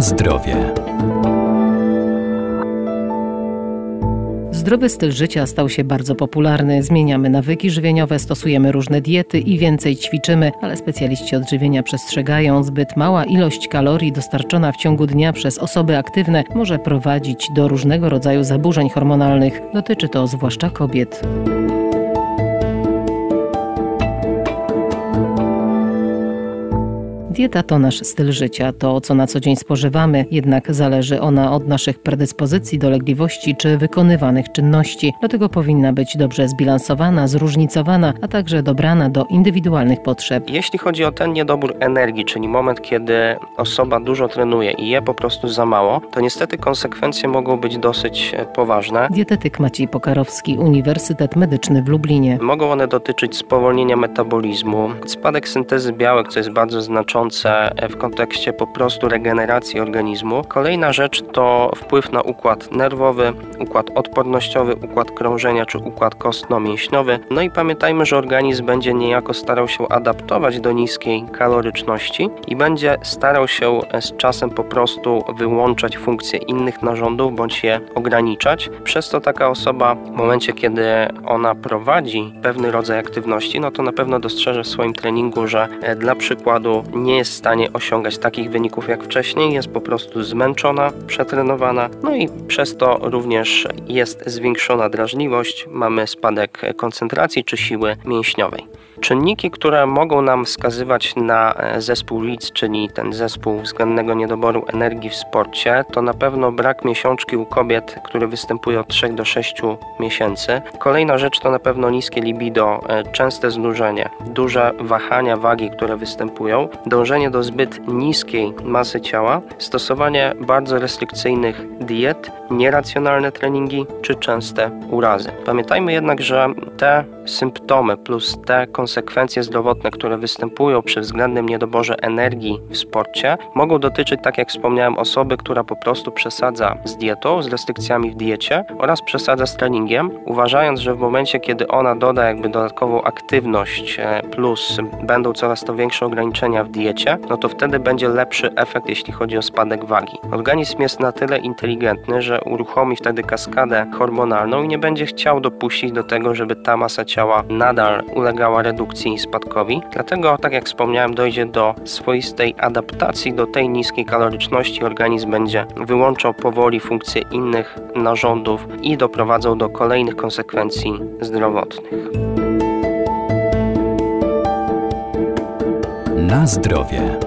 Zdrowie. Zdrowy styl życia stał się bardzo popularny. Zmieniamy nawyki żywieniowe, stosujemy różne diety i więcej ćwiczymy, ale specjaliści odżywienia przestrzegają, zbyt mała ilość kalorii dostarczona w ciągu dnia przez osoby aktywne może prowadzić do różnego rodzaju zaburzeń hormonalnych. Dotyczy to zwłaszcza kobiet. Dieta to nasz styl życia, to co na co dzień spożywamy, jednak zależy ona od naszych predyspozycji, dolegliwości czy wykonywanych czynności. Dlatego powinna być dobrze zbilansowana, zróżnicowana, a także dobrana do indywidualnych potrzeb. Jeśli chodzi o ten niedobór energii, czyli moment, kiedy osoba dużo trenuje i je po prostu za mało, to niestety konsekwencje mogą być dosyć e, poważne. Dietetyk Maciej Pokarowski, Uniwersytet Medyczny w Lublinie. Mogą one dotyczyć spowolnienia metabolizmu, spadek syntezy białek, co jest bardzo znaczące w kontekście po prostu regeneracji organizmu. Kolejna rzecz to wpływ na układ nerwowy, układ odpornościowy, układ krążenia czy układ kostno-mięśniowy. No i pamiętajmy, że organizm będzie niejako starał się adaptować do niskiej kaloryczności i będzie starał się z czasem po prostu wyłączać funkcje innych narządów bądź je ograniczać. Przez to taka osoba w momencie, kiedy ona prowadzi pewny rodzaj aktywności, no to na pewno dostrzeże w swoim treningu, że e, dla przykładu nie jest w stanie osiągać takich wyników jak wcześniej, jest po prostu zmęczona, przetrenowana, no i przez to również jest zwiększona drażliwość, mamy spadek koncentracji czy siły mięśniowej. Czynniki, które mogą nam wskazywać na e, zespół LIDS, czyli ten zespół względnego niedoboru energii w sporcie, to na pewno brak miesiączki u kobiet, który występuje od 3 do 6 miesięcy. Kolejna rzecz to na pewno niskie libido, e, częste znużenie, duże wahania wagi, które występują, dążenie do zbyt niskiej masy ciała, stosowanie bardzo restrykcyjnych diet, nieracjonalne treningi czy częste urazy. Pamiętajmy jednak, że te symptomy plus te konsekwencje zdrowotne, które występują przy względnym niedoborze energii w sporcie, mogą dotyczyć, tak jak wspomniałem, osoby, która po prostu przesadza z dietą, z restrykcjami w diecie oraz przesadza z treningiem, uważając, że w momencie, kiedy ona doda jakby dodatkową aktywność e, plus będą coraz to większe ograniczenia w diecie, no to wtedy będzie lepszy efekt, jeśli chodzi o spadek wagi. Organizm jest na tyle inteligentny, że uruchomi wtedy kaskadę hormonalną i nie będzie chciał dopuścić do tego, żeby ta masa ciała nadal ulegała redukcji i spadkowi. Dlatego, tak jak wspomniałem, dojdzie do swoistej adaptacji do tej niskiej kaloryczności. Organizm będzie wyłączał powoli funkcje innych narządów i doprowadzał do kolejnych konsekwencji zdrowotnych. Na zdrowie.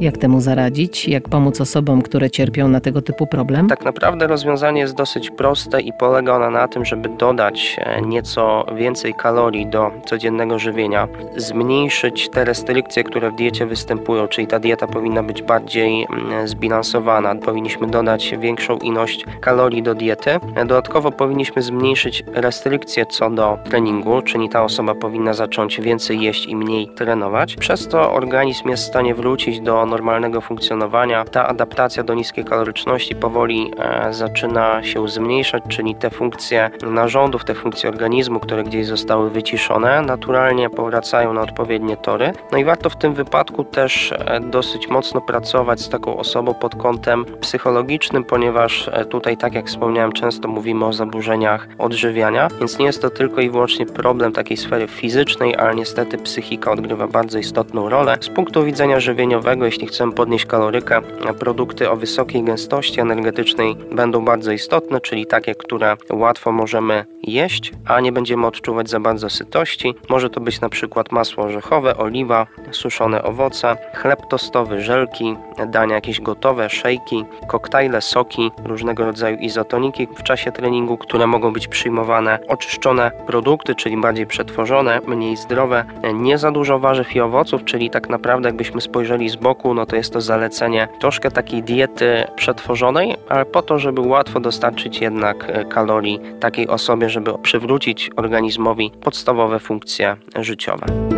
Jak temu zaradzić? Jak pomóc osobom, które cierpią na tego typu problem? Tak naprawdę rozwiązanie jest dosyć proste i polega ono na tym, żeby dodać e, nieco więcej kalorii do codziennego żywienia, zmniejszyć te restrykcje, które w diecie występują, czyli ta dieta powinna być bardziej mm, zbilansowana. Powinniśmy dodać większą ilość kalorii do diety. Dodatkowo powinniśmy zmniejszyć restrykcje co do treningu, czyli ta osoba powinna zacząć więcej jeść i mniej trenować. Przez to organizm jest w stanie wrócić do normalnego funkcjonowania. Ta adaptacja do niskiej kaloryczności powoli e, zaczyna się zmniejszać, czyli te funkcje narządów, te funkcje organizmu, które gdzieś zostały wyciszone, naturalnie powracają na odpowiednie tory. No i warto w tym wypadku też e, dosyć mocno pracować z taką osobą pod kątem psychologicznym, ponieważ e, tutaj, tak jak wspomniałem, często mówimy o zaburzeniach odżywiania, więc nie jest to tylko i wyłącznie problem takiej sfery fizycznej, ale niestety psychika odgrywa bardzo istotną rolę. Z punktu widzenia żywieniowego, jeśli chcemy podnieść kalorykę, produkty o wysokiej gęstości energetycznej będą bardzo istotne, czyli takie, które łatwo możemy jeść, a nie będziemy odczuwać za bardzo sytości. Może to być na przykład masło orzechowe, oliwa, suszone owoce, chleb tostowy, żelki, dania jakieś gotowe, szejki, koktajle, soki, różnego rodzaju izotoniki w czasie treningu, które mogą być przyjmowane, oczyszczone produkty, czyli bardziej przetworzone, mniej zdrowe, nie za dużo warzyw i owoców, czyli tak naprawdę jakbyśmy spojrzeli z boku, no to jest to zalecenie troszkę takiej diety przetworzonej, ale po to, żeby łatwo dostarczyć jednak e, kalorii takiej osobie, żeby przywrócić organizmowi podstawowe funkcje życiowe.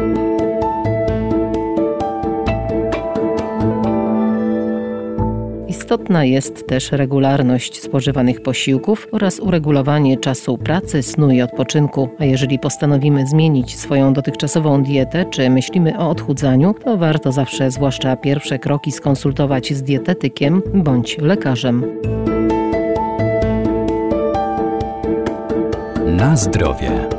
Istotna jest też regularność spożywanych posiłków oraz uregulowanie czasu pracy, snu i odpoczynku. A jeżeli postanowimy zmienić swoją dotychczasową dietę, czy myślimy o odchudzaniu, to warto zawsze, zwłaszcza pierwsze kroki, skonsultować z dietetykiem bądź lekarzem. Na zdrowie.